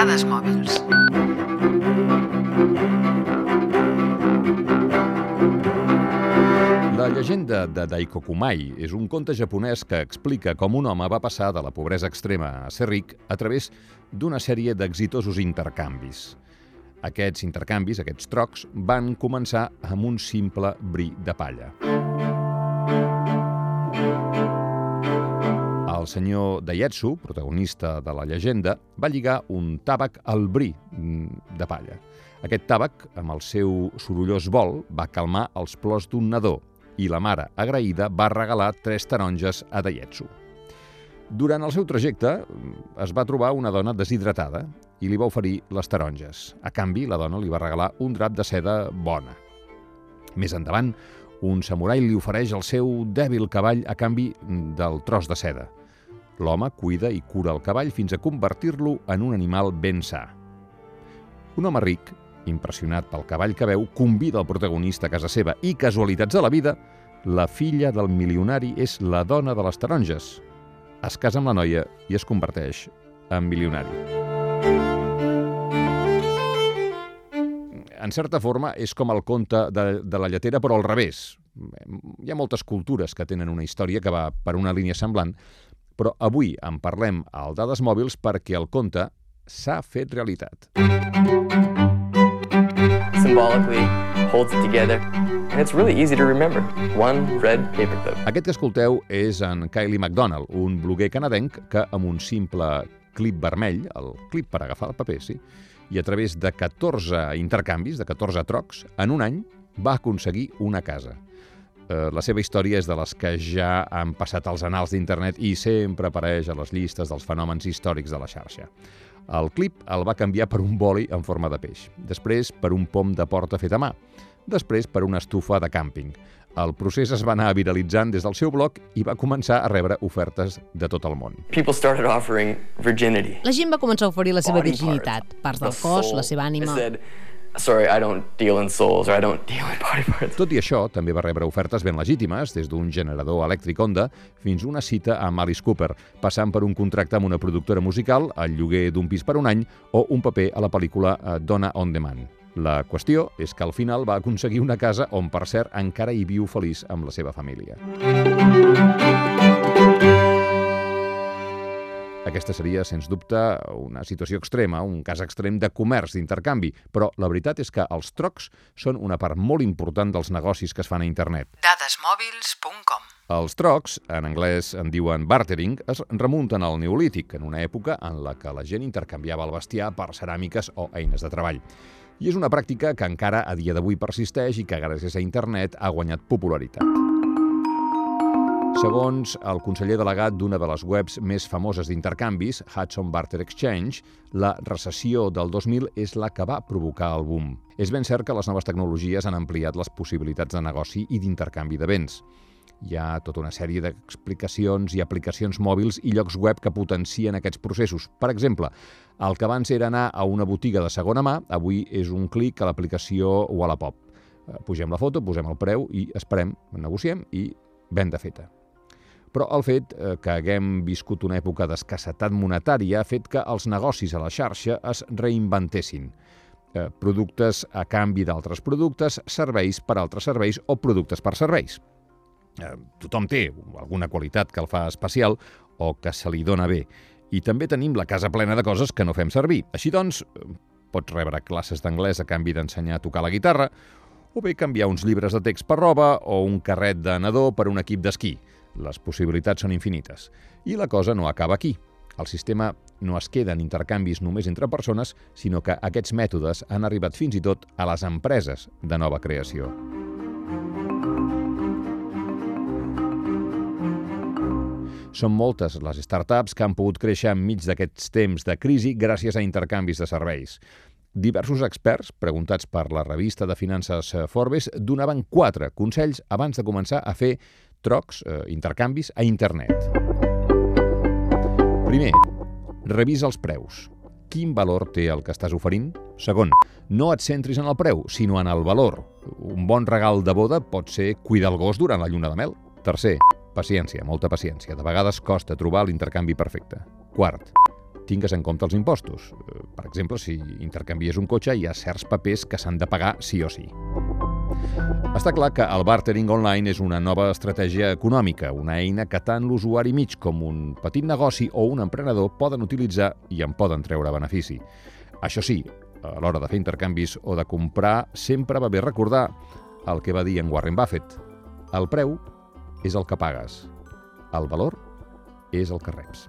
Dades mòbils. La llegenda de Daikokumai és un conte japonès que explica com un home va passar de la pobresa extrema a ser ric a través d'una sèrie d'exitosos intercanvis. Aquests intercanvis, aquests trocs, van començar amb un simple bri de palla. El senyor Daietsu, protagonista de la llegenda, va lligar un tàbac al bri mm, de palla. Aquest tàbac, amb el seu sorollós vol, va calmar els plors d'un nadó i la mare, agraïda, va regalar tres taronges a Daietsu. Durant el seu trajecte es va trobar una dona deshidratada i li va oferir les taronges. A canvi, la dona li va regalar un drap de seda bona. Més endavant, un samurai li ofereix el seu dèbil cavall a canvi del tros de seda. L'home cuida i cura el cavall fins a convertir-lo en un animal ben sa. Un home ric, impressionat pel cavall que veu, convida el protagonista a casa seva i, casualitats de la vida, la filla del milionari és la dona de les taronges. Es casa amb la noia i es converteix en milionari. En certa forma, és com el conte de, de la lletera, però al revés. Hi ha moltes cultures que tenen una història que va per una línia semblant, però avui en parlem al Dades Mòbils perquè el conte s'ha fet realitat. Symbolically holds it together, and it's really easy to remember. One red paper clip. Aquest que escolteu és en Kylie McDonald, un bloguer canadenc que amb un simple clip vermell, el clip per agafar el paper, sí, i a través de 14 intercanvis, de 14 trocs, en un any va aconseguir una casa. Eh, la seva història és de les que ja han passat als anals d'internet i sempre apareix a les llistes dels fenòmens històrics de la xarxa. El clip el va canviar per un boli en forma de peix, després per un pom de porta fet a mà, després per una estufa de càmping. El procés es va anar viralitzant des del seu blog i va començar a rebre ofertes de tot el món. La gent va començar a oferir la seva virginitat, parts, del cos, la seva ànima... Sorry, I don't deal in souls, or I don't deal in body parts. Tot i això, també va rebre ofertes ben legítimes, des d'un generador elèctric Honda fins una cita amb Alice Cooper, passant per un contracte amb una productora musical, el lloguer d'un pis per un any o un paper a la pel·lícula eh, Donna on Demand. La qüestió és que al final va aconseguir una casa on, per cert, encara hi viu feliç amb la seva família. Aquesta seria, sens dubte, una situació extrema, un cas extrem de comerç, d'intercanvi, però la veritat és que els trocs són una part molt important dels negocis que es fan a internet. Dadesmòbils.com Els trocs, en anglès en diuen bartering, es remunten al Neolític, en una època en la que la gent intercanviava el bestiar per ceràmiques o eines de treball. I és una pràctica que encara a dia d'avui persisteix i que gràcies a internet ha guanyat popularitat. Segons el conseller delegat d'una de les webs més famoses d'intercanvis, Hudson Barter Exchange, la recessió del 2000 és la que va provocar el boom. És ben cert que les noves tecnologies han ampliat les possibilitats de negoci i d'intercanvi de béns. Hi ha tota una sèrie d'explicacions i aplicacions mòbils i llocs web que potencien aquests processos. Per exemple, el que abans era anar a una botiga de segona mà, avui és un clic a l'aplicació Wallapop. Eh, Pugem la foto, posem el preu i esperem, negociem i venda feta. Però el fet eh, que haguem viscut una època d'escassetat monetària ha fet que els negocis a la xarxa es reinventessin. Eh, productes a canvi d'altres productes, serveis per altres serveis o productes per serveis. Eh, tothom té alguna qualitat que el fa especial o que se li dona bé. I també tenim la casa plena de coses que no fem servir. Així doncs, pots rebre classes d'anglès a canvi d'ensenyar a tocar la guitarra, o bé canviar uns llibres de text per roba o un carret de nadó per un equip d'esquí. Les possibilitats són infinites. I la cosa no acaba aquí. El sistema no es queda en intercanvis només entre persones, sinó que aquests mètodes han arribat fins i tot a les empreses de nova creació. Són moltes les startups que han pogut créixer enmig d'aquests temps de crisi gràcies a intercanvis de serveis. Diversos experts, preguntats per la revista de finances Forbes, donaven quatre consells abans de començar a fer trocs, eh, intercanvis, a internet. Primer, revisa els preus. Quin valor té el que estàs oferint? Segon, no et centris en el preu, sinó en el valor. Un bon regal de boda pot ser cuidar el gos durant la lluna de mel. Tercer, paciència, molta paciència. De vegades costa trobar l'intercanvi perfecte. Quart, tingues en compte els impostos. Eh, Per exemple, si intercanvies un cotxe, hi ha certs papers que s'han de pagar sí o sí. Està clar que el bartering online és una nova estratègia econòmica, una eina que tant l'usuari mig com un petit negoci o un emprenedor poden utilitzar i en poden treure benefici. Això sí, a l'hora de fer intercanvis o de comprar, sempre va bé recordar el que va dir en Warren Buffett. El preu és el que pagues, el valor és el que reps.